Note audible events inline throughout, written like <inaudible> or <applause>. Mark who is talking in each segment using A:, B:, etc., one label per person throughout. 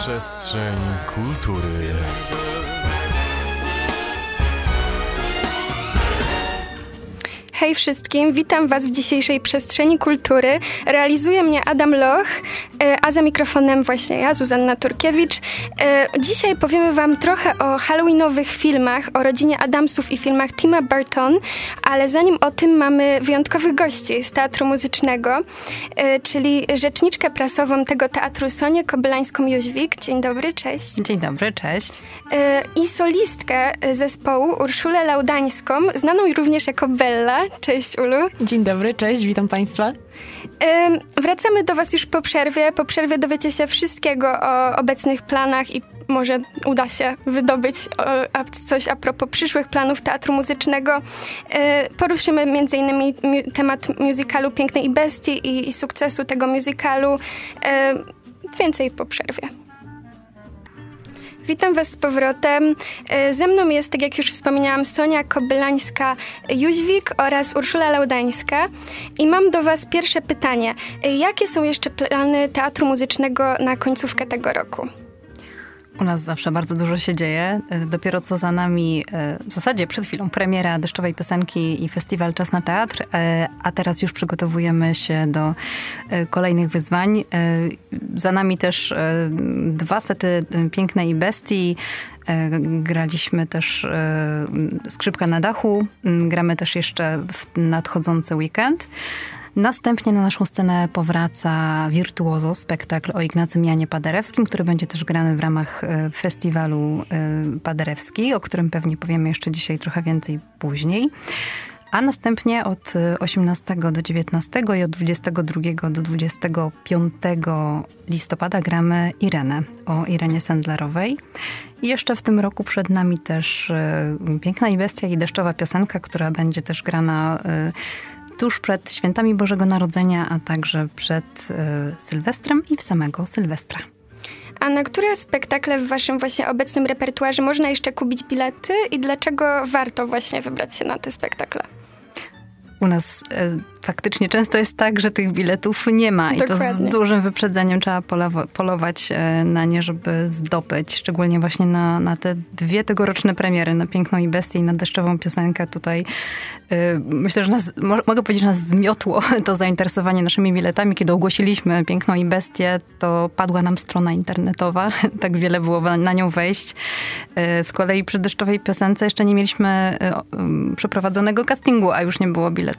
A: Przestrzeń kultury.
B: Hej wszystkim, witam Was w dzisiejszej przestrzeni kultury. Realizuje mnie Adam Loch, a za mikrofonem właśnie ja, Zuzanna Turkiewicz. E, dzisiaj powiemy Wam trochę o halloweenowych filmach, o rodzinie Adamsów i filmach Tima Burton, ale zanim o tym mamy wyjątkowych gości z Teatru Muzycznego, e, czyli rzeczniczkę prasową tego teatru Sonię Kobylańską-Jóźwik. Dzień dobry, cześć.
C: Dzień dobry, cześć.
B: I solistkę zespołu Urszulę Laudańską, znaną również jako Bella. Cześć Ulu.
D: Dzień dobry, cześć, witam Państwa.
B: Wracamy do Was już po przerwie. Po przerwie dowiecie się wszystkiego o obecnych planach i może uda się wydobyć coś a propos przyszłych planów teatru muzycznego. E, poruszymy m.in. temat musicalu Pięknej i Bestii i, i sukcesu tego musicalu. E, więcej po przerwie. Witam Was z powrotem. E, ze mną jest, tak jak już wspomniałam, Sonia Kobylańska-Jóźwik oraz Urszula Laudańska. I mam do Was pierwsze pytanie. E, jakie są jeszcze plany Teatru Muzycznego na końcówkę tego roku?
C: U nas zawsze bardzo dużo się dzieje. E, dopiero co za nami, e, w zasadzie przed chwilą, premiera deszczowej piosenki i festiwal Czas na Teatr, e, a teraz już przygotowujemy się do kolejnych wyzwań. Za nami też dwa sety Pięknej Bestii. Graliśmy też Skrzypka na dachu. Gramy też jeszcze w nadchodzący weekend. Następnie na naszą scenę powraca Wirtuozo, spektakl o Ignacym Janie Paderewskim, który będzie też grany w ramach e, festiwalu e, Paderewski, o którym pewnie powiemy jeszcze dzisiaj trochę więcej później. A następnie od 18 do 19 i od 22 do 25 listopada gramy Irenę o Irenie Sendlerowej. I jeszcze w tym roku przed nami też e, Piękna i Bestia i Deszczowa Piosenka, która będzie też grana tuż przed świętami Bożego Narodzenia, a także przed y, Sylwestrem i w samego Sylwestra.
B: A na które spektakle w waszym właśnie obecnym repertuarze można jeszcze kupić bilety i dlaczego warto właśnie wybrać się na te spektakle?
C: U nas e, faktycznie często jest tak, że tych biletów nie ma Dokładnie. i to z dużym wyprzedzeniem trzeba polować e, na nie, żeby zdobyć. Szczególnie właśnie na, na te dwie tegoroczne premiery, na Piękną i Bestię i na Deszczową Piosenkę. Tutaj e, myślę, że nas, mogę powiedzieć, że nas zmiotło <laughs> to zainteresowanie naszymi biletami. Kiedy ogłosiliśmy Piękną i Bestię, to padła nam strona internetowa. <laughs> tak wiele było na nią wejść. E, z kolei przy Deszczowej Piosence jeszcze nie mieliśmy przeprowadzonego castingu, a już nie było biletów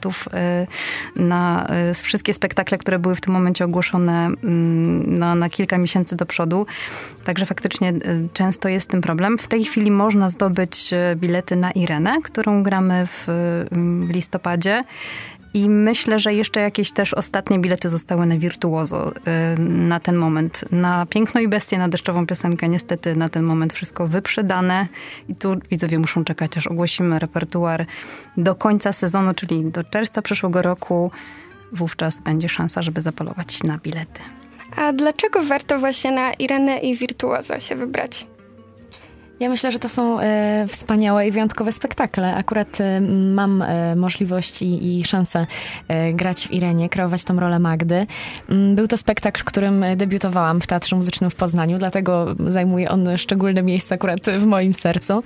C: na y, wszystkie spektakle, które były w tym momencie ogłoszone mm, na, na kilka miesięcy do przodu. Także faktycznie y, często jest ten problem. W tej chwili można zdobyć y, bilety na Irenę, którą gramy w listopadzie. I myślę, że jeszcze jakieś też ostatnie bilety zostały na Wirtuozo na ten moment. Na Piękno i Bestię, na Deszczową Piosenkę niestety na ten moment wszystko wyprzedane. I tu widzowie muszą czekać, aż ogłosimy repertuar do końca sezonu, czyli do czerwca przyszłego roku. Wówczas będzie szansa, żeby zapolować na bilety.
B: A dlaczego warto właśnie na Irenę i Wirtuozo się wybrać?
D: Ja myślę, że to są e, wspaniałe i wyjątkowe spektakle. Akurat e, mam e, możliwość i, i szansę e, grać w Irenie, kreować tą rolę Magdy. Mm, był to spektakl, w którym debiutowałam w Teatrze Muzycznym w Poznaniu, dlatego zajmuje on szczególne miejsce akurat w moim sercu.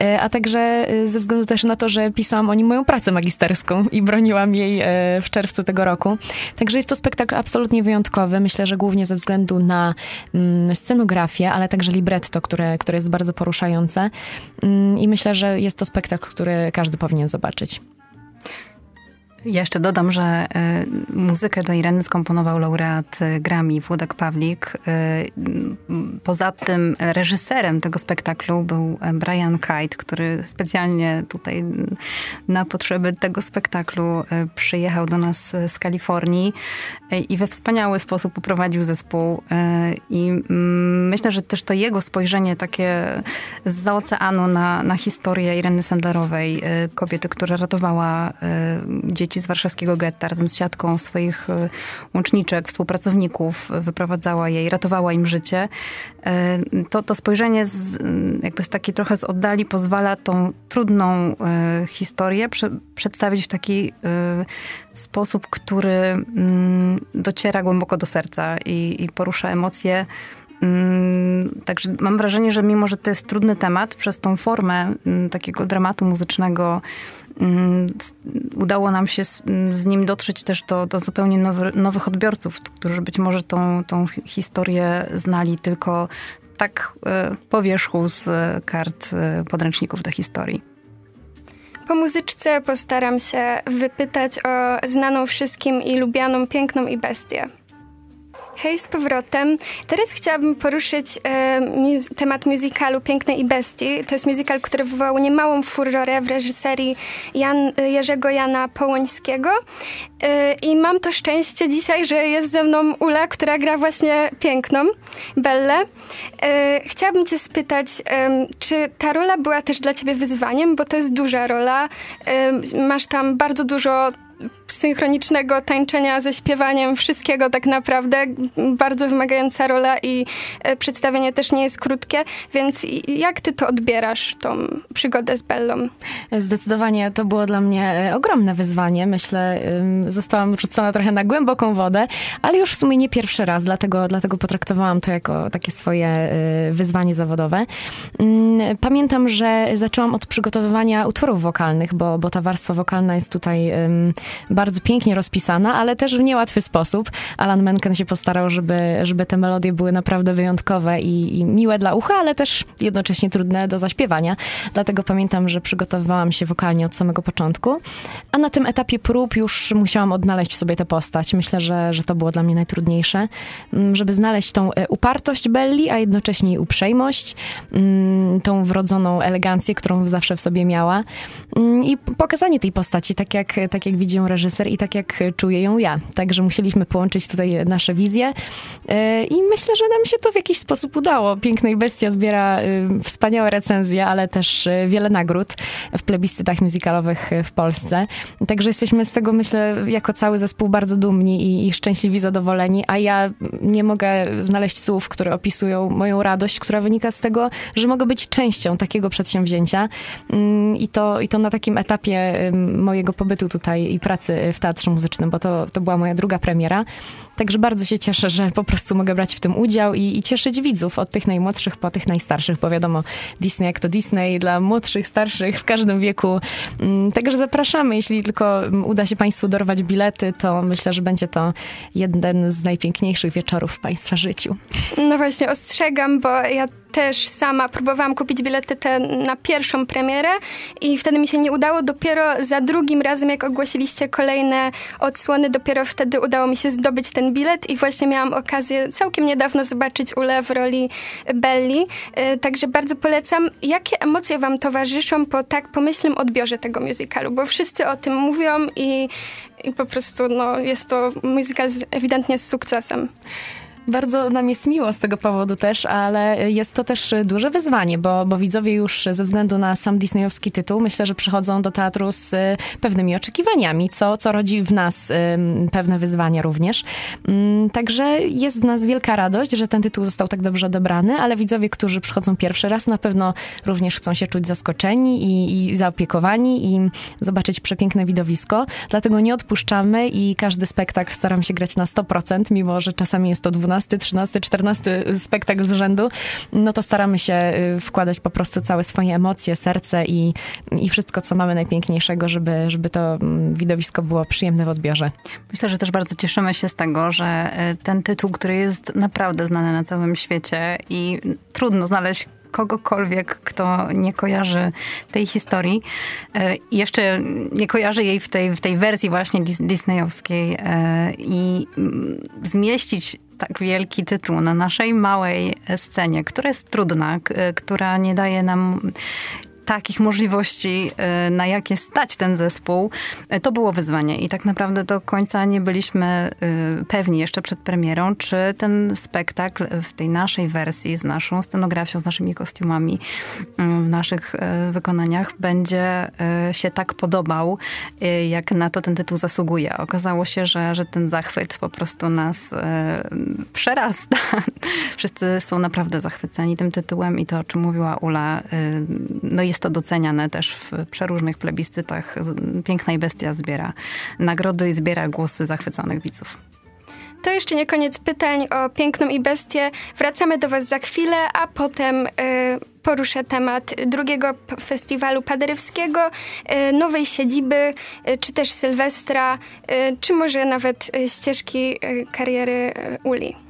D: E, a także e, ze względu też na to, że pisałam o nim moją pracę magisterską i broniłam jej w czerwcu tego roku. Także jest to spektakl absolutnie wyjątkowy. Myślę, że głównie ze względu na mm, scenografię, ale także libretto, które, które jest bardzo poruszające poruszające. Mm, I myślę, że jest to spektakl, który każdy powinien zobaczyć.
C: Ja jeszcze dodam, że y, muzykę do Ireny skomponował laureat y, Grammy Włodek Pawlik. Y, poza tym reżyserem tego spektaklu był Brian Kite, który specjalnie tutaj na potrzeby tego spektaklu przyjechał do nas z Kalifornii i we wspaniały sposób poprowadził zespół. I mm, myślę, że też to jego spojrzenie takie z oceanu na, na historię Ireny Sandlerowej, kobiety, która ratowała dzieci dzieci z warszawskiego getta razem z siatką swoich e, łączniczek, współpracowników, wyprowadzała je i ratowała im życie. E, to, to spojrzenie z, jakby z takiej trochę z oddali pozwala tą trudną e, historię prze, przedstawić w taki sposób, który mm, dociera głęboko do serca i, i porusza emocje także mam wrażenie, że mimo, że to jest trudny temat, przez tą formę mm, takiego dramatu muzycznego mm, udało nam się z, nim dotrzeć też do, do zupełnie nowy, nowych odbiorców, którzy być może tą, tą historię znali tylko tak e, po wierzchu z kart e, podręczników do historii.
B: Po muzyczce postaram się wypytać o znaną wszystkim i lubianą Piękną i Bestię. Hej, z powrotem. Teraz chciałabym poruszyć e, mus temat musicalu Pięknej i Bestii. To jest musical, który wywołał niemałą furorę w reżyserii Jan, Jerzego Jana Połońskiego. E, I mam to szczęście dzisiaj, że jest ze mną Ula, która gra właśnie Piękną, Bellę. E, chciałabym cię spytać, czy ta rola była też dla ciebie wyzwaniem, bo to jest duża rola. masz tam bardzo dużo synchronicznego tańczenia ze śpiewaniem, wszystkiego tak naprawdę. Bardzo wymagająca rola i e, przedstawienie też nie jest krótkie, więc jak ty to odbierasz, tą przygodę z Bellą?
D: Zdecydowanie to było dla mnie e, ogromne wyzwanie. Myślę, zostałam rzucona trochę na głęboką wodę, ale już w sumie nie pierwszy raz, dlatego, dlatego potraktowałam to jako takie swoje e, wyzwanie zawodowe. Pamiętam, że zaczęłam od przygotowywania utworów wokalnych, bo, bo ta warstwa wokalna jest tutaj bardzo pięknie rozpisana, ale też w niełatwy sposób. Alan Menken się postarał, żeby, żeby te melodie były naprawdę wyjątkowe i, i miłe dla ucha, ale też jednocześnie trudne do zaśpiewania. Dlatego pamiętam, że przygotowywałam się wokalnie od samego początku, a na tym etapie prób już musiałam odnaleźć w sobie tę postać. Myślę, że, że to było dla mnie najtrudniejsze, mm, żeby znaleźć tą e, upartość Belli, a jednocześnie jej uprzejmość, mm, tą wrodzoną elegancję, którą zawsze w sobie miała mm, i pokazanie tej postaci, tak jak, tak jak ją reżyser i tak jak czuję ją ja. Także musieliśmy połączyć tutaj nasze wizje e, i myślę, że nam się to w jakiś sposób udało. Pięknej Bestia zbiera e, wspaniałe recenzje, ale też e, wiele nagród w plebiscytach muzykalowych w Polsce. Także jesteśmy z tego, myślę, jako cały zespół bardzo dumni i, i szczęśliwi, zadowoleni, a ja nie mogę znaleźć słów, które opisują moją radość, która wynika z tego, że mogę być częścią takiego przedsięwzięcia mm, i to, i to na takim etapie mojego pobytu tutaj i pracy w Teatrze Muzycznym, bo to, to była moja druga premiera. Także bardzo się cieszę, że po prostu mogę brać w tym udział i, i cieszyć widzów od tych najmłodszych po tych najstarszych, bo wiadomo, Disney jak to Disney, dla młodszych, starszych, w każdym wieku. Mm, także zapraszamy, jeśli tylko uda się Państwu dorwać bilety, to myślę, że będzie to jeden z najpiękniejszych wieczorów w Państwa życiu.
B: No właśnie, ostrzegam, bo ja też sama próbowałam kupić bilety te na pierwszą premierę i wtedy mi się nie udało. Dopiero za drugim razem, jak ogłosiliście kolejne odsłony, dopiero wtedy udało mi się zdobyć ten bilet i właśnie miałam okazję całkiem niedawno zobaczyć Ule w roli Belli. E, także bardzo polecam. Jakie emocje wam towarzyszą po tak pomyślnym odbiorze tego musicalu? Bo wszyscy o tym mówią i, i po prostu no, jest to musical ewidentnie z sukcesem.
D: Bardzo nam jest miło z tego powodu też, ale jest to też duże wyzwanie, bo, bo widzowie już ze względu na sam disneyowski tytuł myślę, że przychodzą do teatru z y, pewnymi oczekiwaniami, co, co rodzi w nas pewne wyzwania również. Mm, także jest w nas wielka radość, że ten tytuł został tak dobrze odebrany, ale widzowie, którzy przychodzą pierwszy raz, na pewno również chcą się czuć zaskoczeni i, i zaopiekowani i zobaczyć przepiękne widowisko. Dlatego nie odpuszczamy i każdy spektakl staram się grać na 100%, mimo że czasami jest to 12 12, 13, 14 spektakl z rzędu, no to staramy się y, wkładać po prostu całe swoje emocje, serce i, i wszystko, co mamy najpiękniejszego, żeby, żeby to mm, widowisko było przyjemne w odbiorze.
C: Myślę, że też bardzo cieszymy się z tego, że y, ten tytuł, który jest naprawdę znany na całym świecie i trudno znaleźć kogokolwiek, kto nie kojarzy tej historii. I jeszcze nie kojarzy jej w tej, w tej wersji właśnie disneyowskiej i mm, zmieścić tak wielki tytuł na naszej małej scenie, która jest trudna, która nie daje nam takich możliwości, y, na jakie stać ten zespół, y, to było wyzwanie. I tak naprawdę do końca nie byliśmy y, pewni jeszcze przed premierą, czy ten spektakl w tej naszej wersji, z naszą scenografią, z naszymi kostiumami, w naszych wykonaniach będzie się tak podobał, jak na to ten tytuł zasługuje. Okazało się, że, że ten zachwyt po prostu nas przerasta. <laughs> Wszyscy są naprawdę zachwyceni tym tytułem i to, o czym mówiła Ula, no jest jest to doceniane też w przeróżnych plebiscytach. Piękna i bestia zbiera nagrody i zbiera głosy zachwyconych widzów.
B: to jeszcze nie koniec pytań o Piękną i Bestię. Wracamy do Was za chwilę, a potem poruszę temat drugiego festiwalu paderewskiego, nowej siedziby, czy też Sylwestra, czy może nawet ścieżki kariery Uli.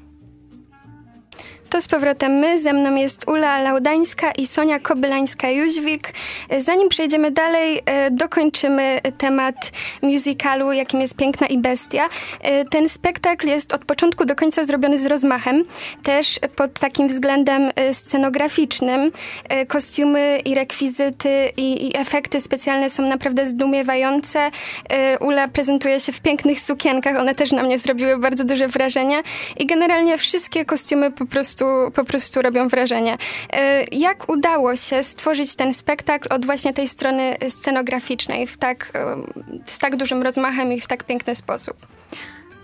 B: To z powrotem my, ze mną jest Ula Laudańska i Sonia Kobylańska-Jóźwik. Zanim przejdziemy dalej, e, dokończymy temat musicalu, jakim jest Piękna i Bestia. E, ten spektakl jest od początku do końca zrobiony z rozmachem, też pod takim względem e, scenograficznym. Kostiumy i rekwizyty i, i efekty specjalne są naprawdę zdumiewające. Ula prezentuje się w pięknych sukienkach, one też na mnie zrobiły bardzo duże wrażenie i generalnie wszystkie kostiumy po prostu po prostu robią wrażenie. E, jak udało się stworzyć ten spektakl od właśnie tej strony scenograficznej w tak, e, z tak dużym rozmachem i w tak piękny sposób?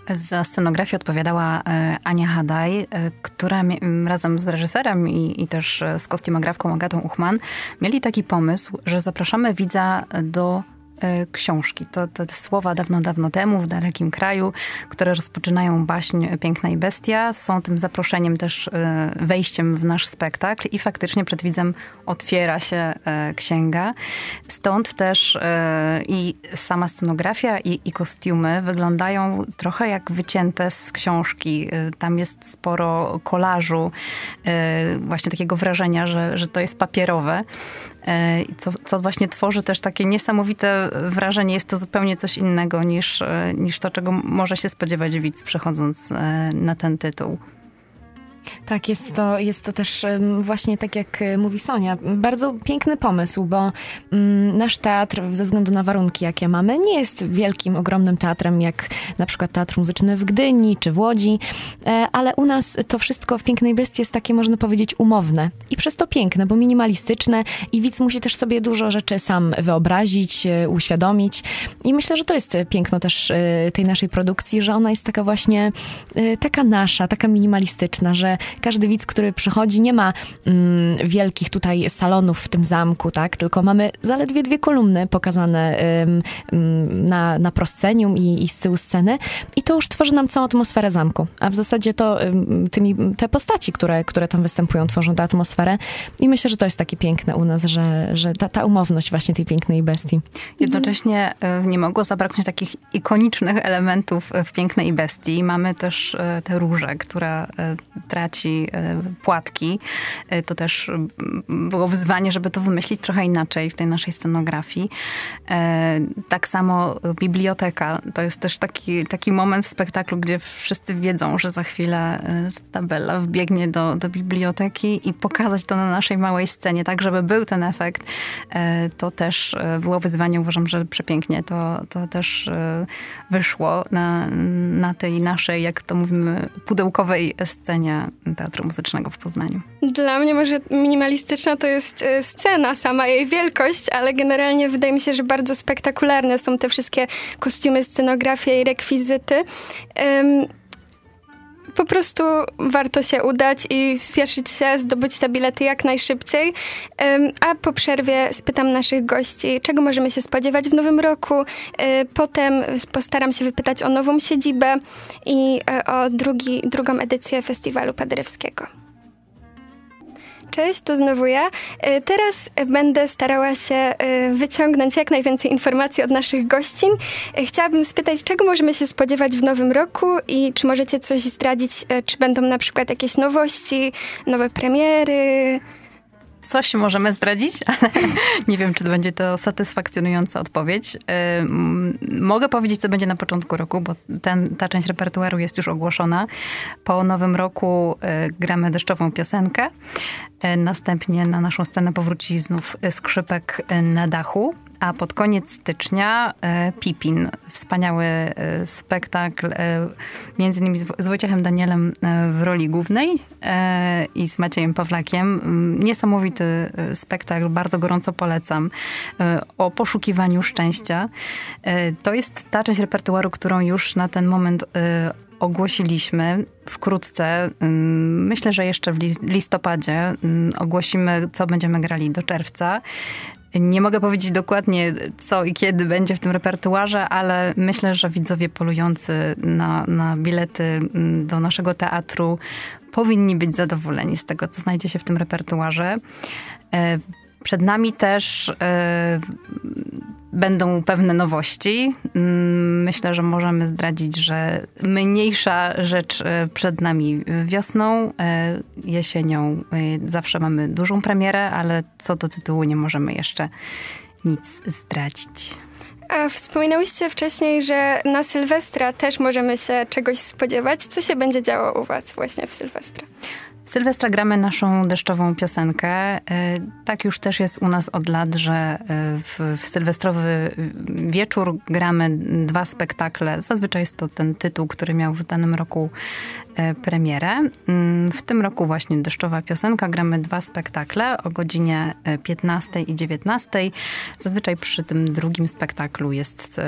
C: Za scenografię odpowiadała e, Ania Hadaj, która razem z reżyserem i, i, też z kostiumografką Agatą Uchman mieli taki pomysł, że zapraszamy widza do książki. To, to słowa dawno, dawno temu w dalekim kraju, które rozpoczynają baśń Piękna i Bestia, są tym zaproszeniem też e, wejściem w nasz spektakl i faktycznie przed widzem otwiera się e, księga. Stąd też i sama scenografia i, i kostiumy wyglądają trochę jak wycięte z książki. Tam jest sporo kolażu, właśnie takiego wrażenia, że, że to jest papierowe. E, co, co właśnie tworzy też takie niesamowite wrażenie. Jest to zupełnie coś innego niż, e, niż to, czego może się spodziewać widz przechodząc e, na ten tytuł.
D: Tak, jest to, jest to też właśnie tak jak e, mówi Sonia, bardzo piękny pomysł, bo mm, nasz teatr ze względu na warunki, jakie mamy, nie jest wielkim, ogromnym teatrem, jak na przykład Teatr Muzyczny w Gdyni czy w Łodzi, e, ale u nas to wszystko w Pięknej Bestii jest takie, można powiedzieć, umowne. I przez to piękne, bo minimalistyczne i widz musi też sobie dużo rzeczy sam wyobrazić, e, uświadomić. I myślę, że to jest piękno też tej naszej produkcji, że ona jest taka właśnie, taka nasza, taka minimalistyczna, że każdy widz, który przychodzi, nie ma mm, wielkich tutaj salonów w tym zamku, tak? Tylko mamy zaledwie dwie kolumny pokazane ym, ym, na, na proscenium i, i z tyłu sceny i to już tworzy nam całą atmosferę zamku. A w zasadzie to ym, tymi, te postaci, które, które tam występują, tworzą tę atmosferę i myślę, że to jest takie piękne u nas, że, że ta, ta umowność właśnie tej pięknej bestii.
C: Jednocześnie e, nie mogło zabraknąć takich ikonicznych elementów w pięknej bestii. Mamy też e, tę różę, która traci e, płatki. E, to też było wyzwanie, żeby to wymyślić trochę inaczej w tej naszej scenografii. E, tak samo biblioteka. To jest też taki, taki moment w spektaklu, gdzie wszyscy wiedzą, że za chwilę tabela wbiegnie do, do biblioteki i pokazać to na naszej małej scenie, tak żeby był ten efekt. To też było wyzwanie. Uważam, że przepięknie to, to też wyszło na, na tej naszej, jak to mówimy, pudełkowej scenie Teatru Muzycznego w Poznaniu.
B: Dla mnie może minimalistyczna to jest e, scena, sama jej wielkość, ale generalnie wydaje mi się, że bardzo spektakularne są te wszystkie kostiumy, scenografia i rekwizyty. Um, po prostu warto się udać i spieszyć się, zdobyć te bilety jak najszybciej. A po przerwie spytam naszych gości, czego możemy się spodziewać w nowym roku. E, potem postaram się wypytać o nową siedzibę i e, o drugi, drugą edycję Festiwalu Paderewskiego. Cześć, to znowu ja. E, teraz będę starała się e, wyciągnąć jak najwięcej informacji od naszych gościn. E, chciałabym spytać, czego możemy się spodziewać w nowym roku i czy możecie coś zdradzić, czy będą na przykład jakieś nowości, nowe premiery,
C: Coś możemy zdradzić, <laughs> ale nie wiem, czy będzie to satysfakcjonująca odpowiedź. Mogę powiedzieć, co będzie na początku roku, bo ten, ta część repertuaru jest już ogłoszona. Po nowym roku gramy deszczową piosenkę. Następnie na naszą scenę powróci znów skrzypek na dachu a pod koniec stycznia e, Pipin, wspaniały e, spektakl, e, między innymi z Wojciechem Danielem w roli głównej i z Maciejem Pawlakiem. Mm, niesamowity spektakl, bardzo gorąco polecam, o poszukiwaniu szczęścia. To jest ta część repertuaru, którą już na ten moment ogłosiliśmy wkrótce, mm, myślę, że jeszcze w listopadzie mm, ogłosimy, co będziemy grali do czerwca. Nie mogę powiedzieć dokładnie, co i kiedy będzie w tym repertuarze, ale myślę, że widzowie polujący na, na bilety mm, do naszego teatru powinni być zadowoleni z tego, co znajdzie się w tym repertuarze. E, przed nami też e, będą pewne nowości. Mm, myślę, że możemy zdradzić, że mniejsza rzecz e, przed nami wiosną, jesienią. Zawsze mamy dużą premierę, ale co do tytułu nie możemy jeszcze nic zdradzić.
B: A wspominałyście wcześniej, że na Sylwestra też możemy się czegoś spodziewać. Co się będzie działo u Was właśnie w Sylwestra?
C: W Sylwestra gramy naszą deszczową piosenkę. E, tak już też jest u nas od lat, że e, w, w sylwestrowy wieczór gramy dwa spektakle. Zazwyczaj jest to ten tytuł, który miał w danym roku e, premierę. Mm, w tym roku właśnie deszczowa piosenka. Gramy dwa spektakle o godzinie 15 i 19. Zazwyczaj przy tym drugim spektaklu jest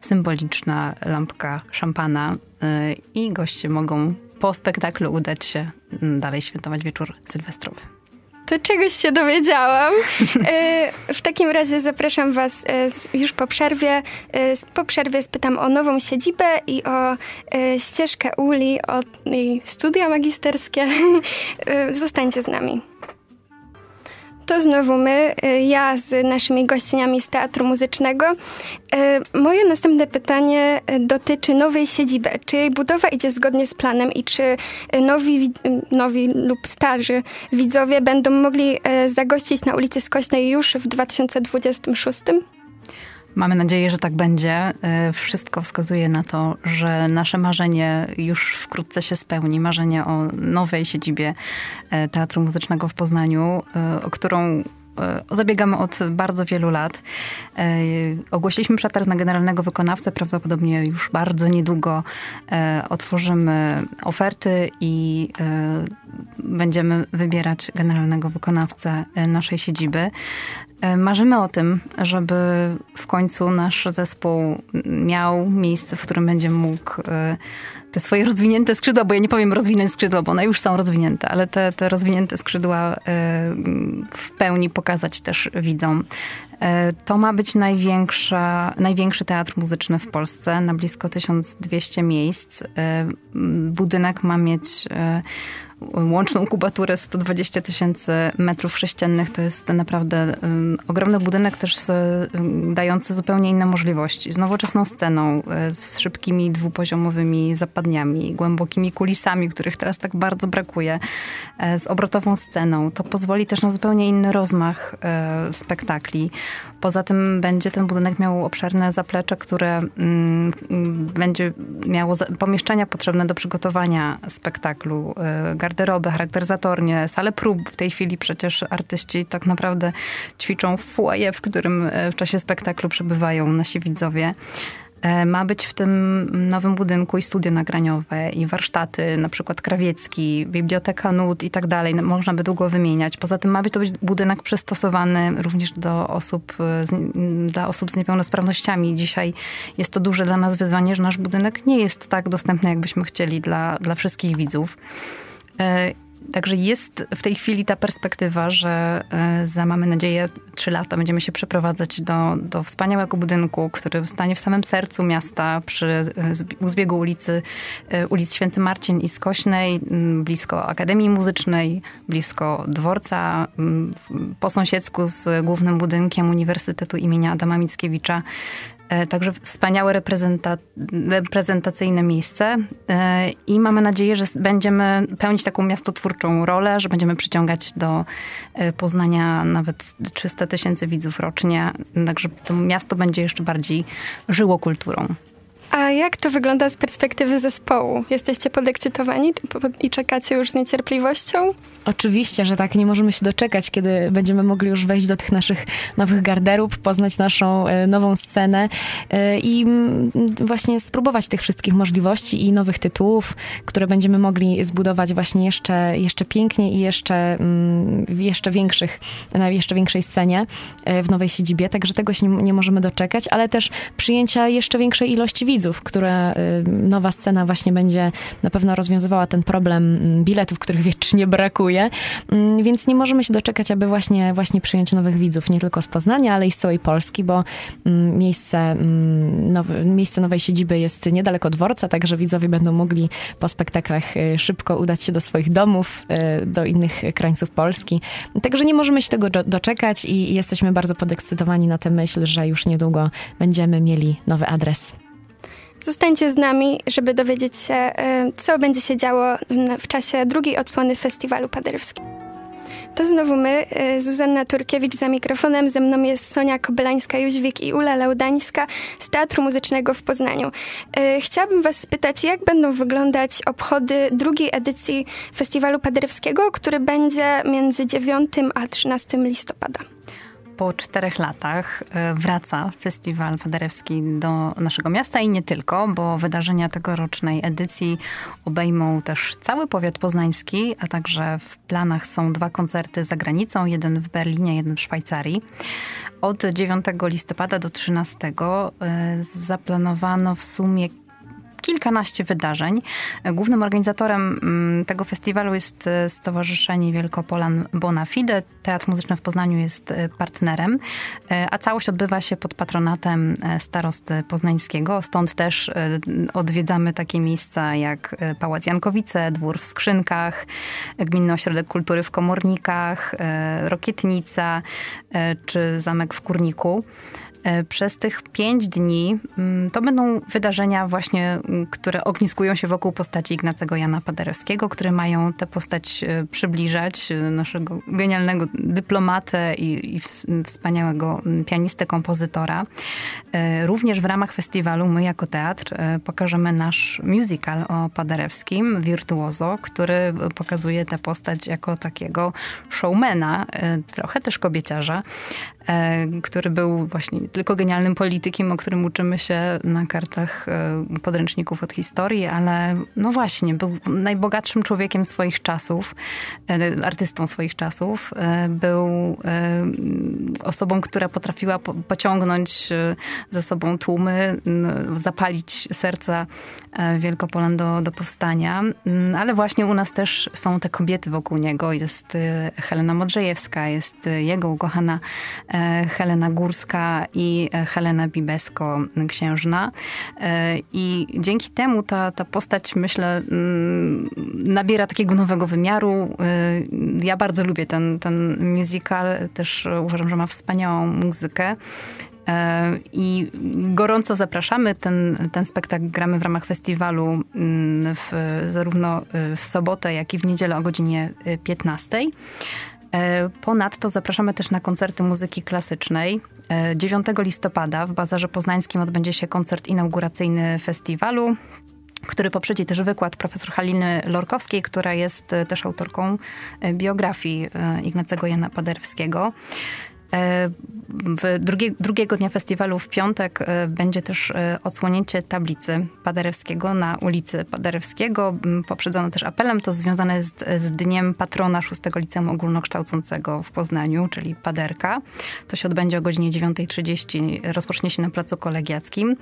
C: symboliczna lampka szampana i goście mogą po spektaklu udać się mm, dalej świętować wieczór sylwestrowy.
B: To czegoś się dowiedziałam. <laughs> E, w takim razie zapraszam Was e, już po przerwie. E, po przerwie spytam o nową siedzibę i o ścieżkę Uli, o studia magisterskie. <laughs> Zostańcie z nami. To znowu my, y, ja z naszymi gościniami z Teatru Muzycznego. Y, moje następne pytanie y, dotyczy nowej siedziby. Czy jej budowa idzie zgodnie z planem i czy nowi, nowi lub starzy widzowie będą mogli zagościć na ulicy Skośnej już w 2026?
C: Mamy nadzieję, że tak będzie. E, wszystko wskazuje na to, że nasze marzenie już wkrótce się spełni. Marzenie o nowej siedzibie e, Teatru Muzycznego w Poznaniu, e, o którą zabiegamy od bardzo wielu lat. Ogłosiliśmy przetarg na generalnego wykonawcę. Prawdopodobnie już bardzo niedługo otworzymy oferty i będziemy wybierać generalnego wykonawcę naszej siedziby. E, marzymy o tym, żeby w końcu nasz zespół miał miejsce, w którym będzie mógł e, te swoje rozwinięte skrzydła, bo ja nie powiem rozwinąć skrzydła, bo one już są rozwinięte, ale te, te rozwinięte skrzydła e, w pełni pokazać też widzom. To ma być największa, największy teatr muzyczny w Polsce, na blisko 1200 miejsc. Budynek ma mieć łączną kubaturę 120 tysięcy metrów sześciennych. To jest naprawdę ogromny budynek, też dający zupełnie inne możliwości. Z nowoczesną sceną, y, z szybkimi dwupoziomowymi zapadniami, głębokimi kulisami, których teraz tak bardzo brakuje, y, z obrotową sceną. To pozwoli też na zupełnie inny rozmach y, spektakli. Poza tym będzie ten budynek miał obszerne zaplecze, które będzie miało pomieszczenia potrzebne do przygotowania spektaklu, garderoby, charakteryzatornie, sale prób. W tej chwili przecież artyści tak naprawdę ćwiczą w foyer, w którym y, w czasie spektaklu przebywają nasi widzowie. E, ma być w tym nowym budynku i studio nagraniowe, i warsztaty, na przykład krawiecki, biblioteka nut i tak dalej. No, można by długo wymieniać. Poza tym ma być to być budynek przystosowany również do osób, e, dla osób z niepełnosprawnościami. Dzisiaj jest to duże dla nas wyzwanie, że nasz budynek nie jest tak dostępny, jakbyśmy chcieli dla, dla wszystkich widzów. E, Także jest w tej chwili ta perspektywa, że e, za mamy nadzieję trzy lata będziemy się przeprowadzać do, do wspaniałego budynku, który stanie w samym sercu miasta przy e, zbiegu ulicy, ulic Święty Marcin i Skośnej, blisko Akademii Muzycznej, blisko dworca, po sąsiedzku z głównym budynkiem Uniwersytetu imienia Adama Mickiewicza. E, także wspaniałe reprezenta reprezentacyjne miejsce e, i mamy nadzieję, że będziemy pełnić taką miastotwórczą rolę, że będziemy przyciągać do e, Poznania nawet 300 tysięcy widzów rocznie. Także to miasto będzie jeszcze bardziej żyło kulturą.
B: A jak to wygląda z perspektywy zespołu? Jesteście podekscytowani i czekacie już z niecierpliwością?
D: Oczywiście, że tak. Nie możemy się doczekać, kiedy będziemy mogli już wejść do tych naszych nowych garderób, poznać naszą e, nową scenę e, i właśnie spróbować tych wszystkich możliwości i nowych tytułów, które będziemy mogli zbudować właśnie jeszcze, jeszcze piękniej i jeszcze mm, jeszcze większych, na jeszcze większej scenie e, w nowej siedzibie. Także tego się nie możemy doczekać, ale też przyjęcia jeszcze większej ilości widzów widzów, które nowa scena właśnie będzie na pewno rozwiązywała ten problem mm, biletów, których <laughs> wiecznie brakuje, mm, więc nie możemy się doczekać, aby właśnie, właśnie przyjąć nowych widzów, nie tylko z Poznania, ale i z całej Polski, bo mm, miejsce, miejsce nowej siedziby jest niedaleko dworca, także widzowie będą mogli po spektaklach y, szybko udać się do swoich domów, y, do innych krańców Polski. Także nie możemy się tego doczekać i jesteśmy bardzo podekscytowani na tę myśl, że już niedługo będziemy mieli nowy adres.
B: Zostańcie z nami, żeby dowiedzieć się, y, co będzie się działo w czasie drugiej odsłony festiwalu paderewskiego. To znowu my, y, Zuzanna Turkiewicz za mikrofonem. Ze mną jest Sonia Kobelańska-Jóźwik i Ula Laudańska z Teatru Muzycznego w Poznaniu. Y, chciałabym was spytać, jak będą wyglądać obchody drugiej edycji Festiwalu Paderewskiego, który będzie między 9 a 13 listopada
C: po czterech latach e, wraca festiwal Paderewski do naszego miasta i nie tylko, bo wydarzenia tegorocznej edycji obejmą też cały powiat poznański, a także w planach są dwa koncerty za granicą, jeden w Berlinie, jeden w Szwajcarii. Od 9 listopada do 13 e, zaplanowano w sumie kilkanaście wydarzeń. Głównym organizatorem mm, tego festiwalu jest e, Stowarzyszenie Wielkopolan Bona Fide. Teatr Muzyczny w Poznaniu jest e, partnerem, e, a całość odbywa się pod patronatem starosty poznańskiego. Stąd też odwiedzamy takie miejsca jak Pałac Jankowice, Dwór w Skrzynkach, Gminny Ośrodek Kultury w Komornikach, Rokietnica czy Zamek w Kurniku. E, przez tych pięć dni mm, to będą wydarzenia właśnie, mm, które ogniskują się wokół postaci Ignacego Jana Paderewskiego, które mają tę postać e, przybliżać, e, naszego genialnego dyplomatę i, i wspaniałego mm, pianistę, kompozytora. Również w ramach festiwalu my jako teatr pokażemy nasz musical o Paderewskim, Virtuoso, który pokazuje tę postać jako takiego showmana, trochę też kobieciarza, który był właśnie tylko genialnym politykiem, o którym uczymy się na kartach e, podręczników od historii, ale no właśnie, był najbogatszym człowiekiem swoich czasów, e, artystą swoich czasów. E, był osobą, która potrafiła pociągnąć ze sobą tłumy, zapalić serca Wielkopolan do, do powstania. Mm, ale właśnie u nas też są te kobiety wokół niego. Jest Helena Modrzejewska, jest jego ukochana Helena Górska i Helena Bibesko-Księżna. E, I dzięki temu ta, ta postać, myślę, mm, nabiera takiego nowego wymiaru. E, ja bardzo lubię ten, ten musical, też uważam, że ma wspaniałą muzykę. E, I gorąco zapraszamy. Ten, ten spektakl gramy w ramach festiwalu mm, w, zarówno w sobotę, jak i w niedzielę o godzinie 15. E, ponadto zapraszamy też na koncerty muzyki klasycznej. 9 e, listopada w Bazarze Poznańskim odbędzie się koncert inauguracyjny festiwalu który poprzedzi też wykład profesor Haliny Lorkowskiej, która jest e, też autorką biografii Ignacego Jana Paderewskiego. Drugie, drugiego dnia festiwalu w piątek e, będzie też e, odsłonięcie tablicy Paderewskiego na ulicy Paderewskiego. Poprzedzono też apelem, to związane jest z dniem patrona szóstego Liceum Ogólnokształcącego w Poznaniu, czyli Paderka. To się odbędzie o godzinie 9.30, rozpocznie się na Placu Kolegiackim.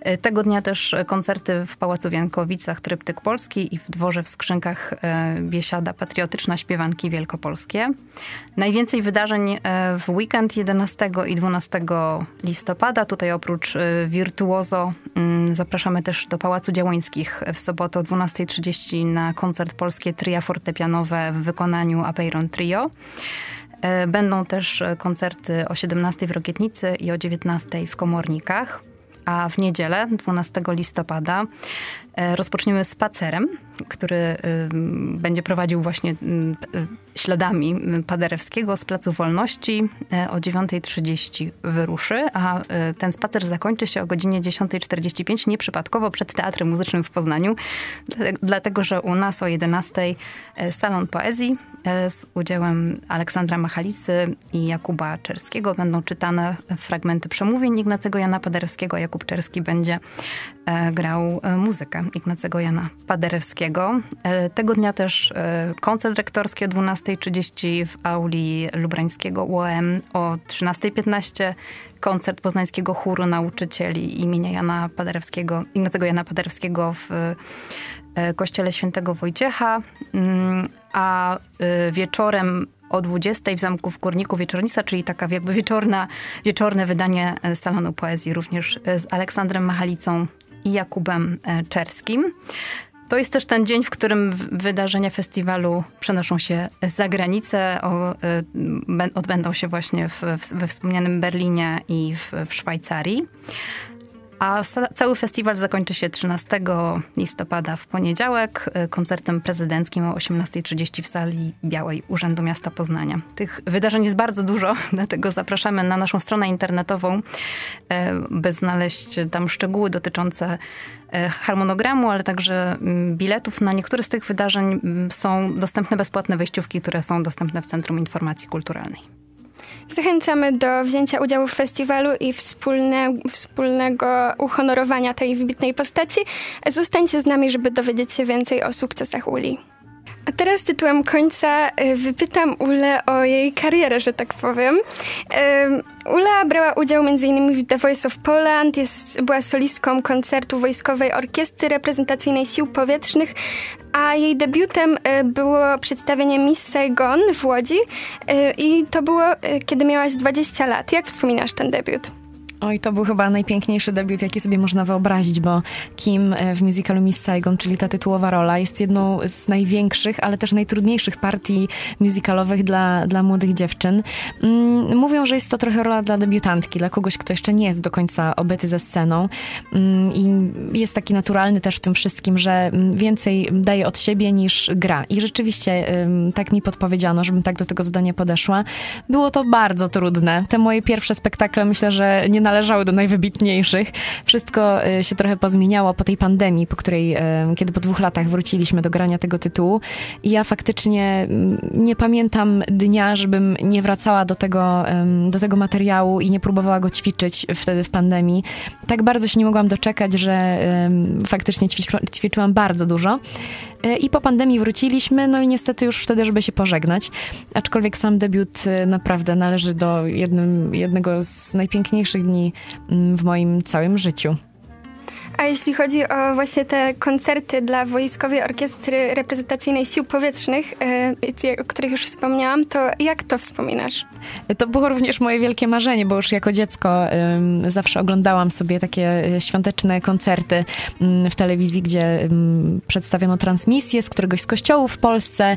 C: E, tego dnia też koncerty w Pałacu Wiankowicach, Tryptyk Polski i w Dworze w Skrzynkach e, Biesiada Patriotyczna Śpiewanki Wielkopolskie. Najwięcej wydarzeń e, w weekend 11 i 12 listopada. Tutaj oprócz Wirtuozo mm, zapraszamy też do Pałacu Działońskich w sobotę o 12.30 na koncert polskie tria fortepianowe w wykonaniu Apeiron Trio. Będą też koncerty o 17 w Rokietnicy i o 19 w Komornikach a w niedzielę, 12 listopada, rozpoczniemy spacerem, który y, będzie prowadził właśnie y, śladami Paderewskiego z Placu Wolności. E, o 9.30 wyruszy, a e, ten spacer zakończy się o godzinie 10.45, nieprzypadkowo przed Teatrem Muzycznym w Poznaniu, dlatego że u nas o 11.00 salon poezji z udziałem Aleksandra Machalicy i Jakuba Czerskiego będą czytane fragmenty przemówień Ignacego Jana Paderewskiego. Jakub Czerski będzie e, grał e, muzykę Ignacego Jana Paderewskiego. E, tego dnia też koncert rektorski o 12 12.30 w auli lubrańskiego UOM, o 13.15 koncert poznańskiego chóru nauczycieli imienia Jana Paderewskiego, Ignacego Jana Paderewskiego w e, kościele świętego Wojciecha, mm, a e, wieczorem o 20 w Zamku w Kurniku Wieczornica, czyli taka jakby wieczorna, wieczorne wydanie e, Salonu Poezji również z Aleksandrem Machalicą i Jakubem Czerskim. To jest też ten dzień, w którym wydarzenia festiwalu przenoszą się za granicę, o, odbędą się właśnie w, we wspomnianym Berlinie i w, w Szwajcarii. A cały festiwal zakończy się 13 listopada w poniedziałek y, koncertem prezydenckim o 18.30 w sali Białej Urzędu Miasta Poznania. Tych wydarzeń jest bardzo dużo, <laughs> dlatego zapraszamy na naszą stronę internetową, y, by znaleźć tam szczegóły dotyczące y, harmonogramu, ale także mm, biletów. Na niektóre z tych wydarzeń mm, są dostępne bezpłatne wejściówki, które są dostępne w Centrum Informacji Kulturalnej.
B: Zachęcamy do wzięcia udziału w festiwalu i wspólne, wspólnego uhonorowania tej wybitnej postaci. Zostańcie z nami, żeby dowiedzieć się więcej o sukcesach Uli. A teraz tytułem końca y, wypytam Ulę o jej karierę, że tak powiem. Ula brała udział m.in. w The Voice of Poland, jest, była solistką koncertu Wojskowej Orkiestry Reprezentacyjnej Sił Powietrznych, a jej debiutem y, było przedstawienie Miss Saigon w Łodzi y, i to było, kiedy miałaś 20 lat. Jak wspominasz ten debiut?
D: Oj, to był chyba najpiękniejszy debiut, jaki sobie można wyobrazić, bo Kim e, w musicalu Miss Saigon, czyli ta tytułowa rola, jest jedną z największych, ale też najtrudniejszych partii musicalowych dla, dla młodych dziewczyn. Mm, mówią, że jest to trochę rola dla debiutantki, dla kogoś, kto jeszcze nie jest do końca obyty ze sceną mm, i jest taki naturalny też w tym wszystkim, że mm, więcej daje od siebie niż gra. I rzeczywiście tak mi podpowiedziano, żebym tak do tego zadania podeszła. Było to bardzo trudne. Te moje pierwsze spektakle myślę, że nie należały do najwybitniejszych. Wszystko y, się trochę pozmieniało po tej pandemii, po której, y, kiedy po dwóch latach wróciliśmy do grania tego tytułu. I ja faktycznie mm, nie pamiętam dnia, żebym nie wracała do tego, do tego materiału i nie próbowała go ćwiczyć wtedy w pandemii. Tak bardzo się nie mogłam doczekać, że faktycznie ćwiczyłam bardzo dużo. E, I po pandemii wróciliśmy, no i niestety już wtedy, żeby się pożegnać. Aczkolwiek sam debiut e, naprawdę należy do jednym, jednego z najpiękniejszych dni mm, w moim całym życiu.
B: A jeśli chodzi o właśnie te koncerty dla Wojskowej Orkiestry Reprezentacyjnej Sił Powietrznych, e, o których już wspomniałam, to jak to wspominasz?
D: To było również moje wielkie marzenie, bo już jako dziecko zawsze oglądałam sobie takie e, świąteczne koncerty w telewizji, gdzie przedstawiono transmisję z któregoś z kościołów w Polsce,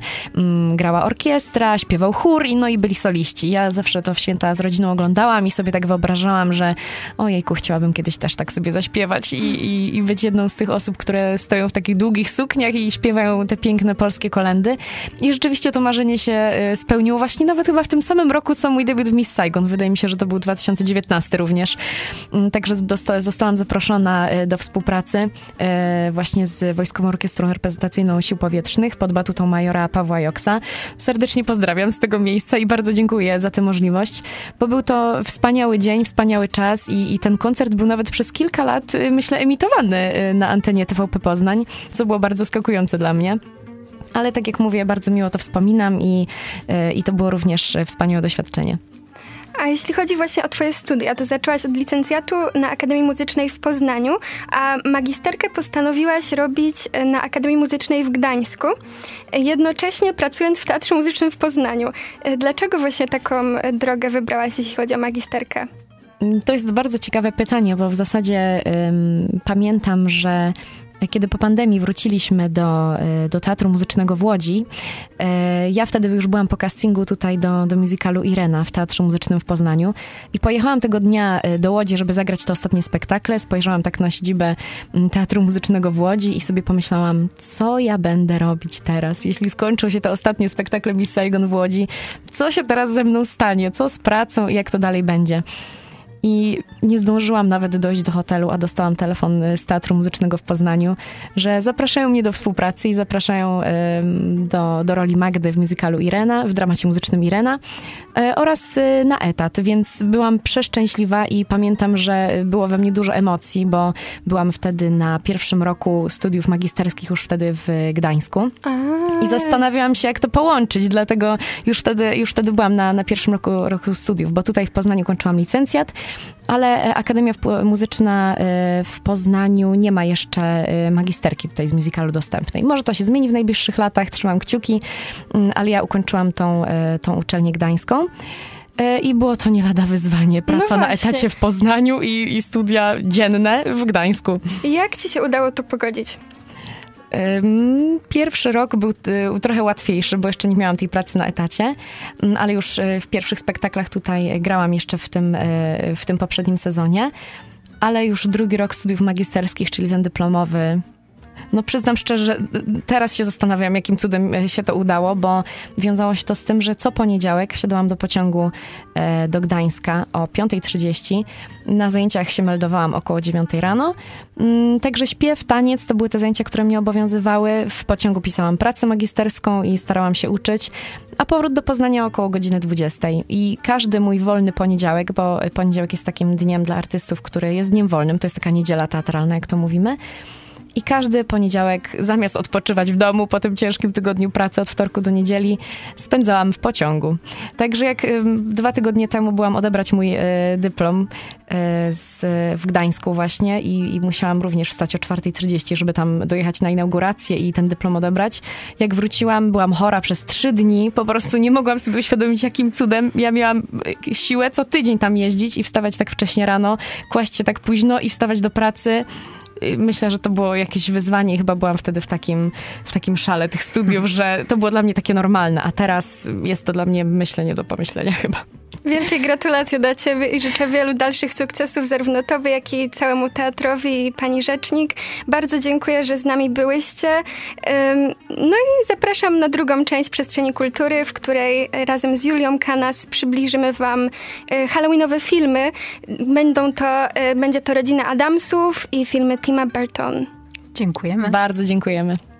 D: grała orkiestra, śpiewał chór i no i byli soliści. Ja zawsze to w święta z rodziną oglądałam i sobie tak wyobrażałam, że ojejku, chciałabym kiedyś też tak sobie zaśpiewać i, i, i być jedną z tych osób, które stoją w takich długich sukniach i śpiewają te piękne polskie kolendy. I rzeczywiście to marzenie się e, spełniło właśnie nawet chyba w tym samym roku, co mój debiut w Miss Saigon. Wydaje mi się, że to był 2019 również. Mm, także zostałam zaproszona e, do współpracy e, właśnie z Wojskową Orkiestrą Reprezentacyjną Sił Powietrznych pod batutą majora Pawła Joksa. Serdecznie pozdrawiam z tego miejsca i bardzo dziękuję za tę możliwość, bo był to wspaniały dzień, wspaniały czas i, i ten koncert był nawet przez kilka lat, myślę, emitowany emitowany y, na antenie TVP Poznań, co było bardzo zaskakujące dla mnie. Ale tak jak mówię, bardzo miło to wspominam i, y, i to było również wspaniałe doświadczenie.
B: A jeśli chodzi właśnie o Twoje studia, to zaczęłaś od licencjatu na Akademii Muzycznej w Poznaniu, a magisterkę postanowiłaś robić y, na Akademii Muzycznej w Gdańsku, jednocześnie pracując w Teatrze Muzycznym w Poznaniu. Dlaczego właśnie taką drogę wybrałaś, jeśli chodzi o magisterkę?
D: To jest bardzo ciekawe pytanie, bo w zasadzie um, pamiętam, że kiedy po pandemii wróciliśmy do, e, do Teatru Muzycznego w Łodzi, e, ja wtedy już byłam po castingu tutaj do, do musicalu Irena w Teatrze Muzycznym w Poznaniu i pojechałam tego dnia e, do Łodzi, żeby zagrać te ostatnie spektakle. Spojrzałam tak na siedzibę Teatru Muzycznego w Łodzi i sobie pomyślałam, co ja będę robić teraz, jeśli skończą się te ostatnie spektakle Miss Saigon w Łodzi, co się teraz ze mną stanie, co z pracą i jak to dalej będzie. I nie zdążyłam nawet dojść do hotelu, a dostałam telefon z Teatru Muzycznego w Poznaniu, że zapraszają mnie do współpracy i zapraszają do, do roli Magdy w musicalu Irena, w dramacie muzycznym Irena e, oraz e, na etat, więc byłam przeszczęśliwa i pamiętam, że było we mnie dużo emocji, bo byłam wtedy na pierwszym roku studiów magisterskich już wtedy w Gdańsku. I zastanawiałam się, jak to połączyć, dlatego już wtedy, już wtedy byłam na, na pierwszym roku, roku studiów, bo tutaj w Poznaniu kończyłam licencjat, ale Akademia Muzyczna e, w Poznaniu nie ma jeszcze e, magisterki tutaj z musicalu dostępnej. Może to się zmieni w najbliższych latach, trzymam kciuki, mm, ale ja ukończyłam tą, e, tą uczelnię gdańską. I było to nie lada wyzwanie. No Praca no na etacie w Poznaniu i, i studia dzienne w Gdańsku.
B: Jak ci się udało to pogodzić?
D: Pierwszy rok był y, trochę łatwiejszy, bo jeszcze nie miałam tej pracy na etacie, mm, ale już y, w pierwszych spektaklach tutaj grałam jeszcze w tym, y, w tym poprzednim sezonie. Ale już drugi rok studiów magisterskich, czyli ten dyplomowy, no przyznam szczerze, teraz się zastanawiam, jakim cudem e, się to udało, bo wiązało się to z tym, że co poniedziałek wsiadłam do pociągu e, do Gdańska o 5.30. Na zajęciach się meldowałam około 9 rano. Mm, także śpiew, taniec to były te zajęcia, które mnie obowiązywały. W pociągu pisałam pracę magisterską i starałam się uczyć, a powrót do Poznania około godziny 20. I każdy mój wolny poniedziałek, bo poniedziałek jest takim dniem dla artystów, który jest dniem wolnym, to jest taka niedziela teatralna, jak to mówimy. I każdy poniedziałek, zamiast odpoczywać w domu po tym ciężkim tygodniu pracy od wtorku do niedzieli, spędzałam w pociągu. Także jak dwa tygodnie temu byłam odebrać mój y, dyplom y, z, w Gdańsku właśnie i, i musiałam również wstać o 4.30, żeby tam dojechać na inaugurację i ten dyplom odebrać. Jak wróciłam, byłam chora przez trzy dni, po prostu nie mogłam sobie uświadomić, jakim cudem ja miałam siłę co tydzień tam jeździć i wstawać tak wcześnie rano, kłaść się tak późno i wstawać do pracy myślę, że to było jakieś wyzwanie i chyba byłam wtedy w takim, w takim szale tych studiów, że to było dla mnie takie normalne, a teraz jest to dla mnie myślenie do pomyślenia chyba.
B: Wielkie gratulacje dla Ciebie i życzę wielu dalszych sukcesów zarówno Tobie, jak i całemu teatrowi i Pani Rzecznik. Bardzo dziękuję, że z nami byłyście. No i zapraszam na drugą część Przestrzeni Kultury, w której razem z Julią Kanas przybliżymy Wam e, halloweenowe filmy. Będą to, e, będzie to Rodzina Adamsów i filmy Tima Burton.
C: Dziękujemy.
D: Bardzo dziękujemy.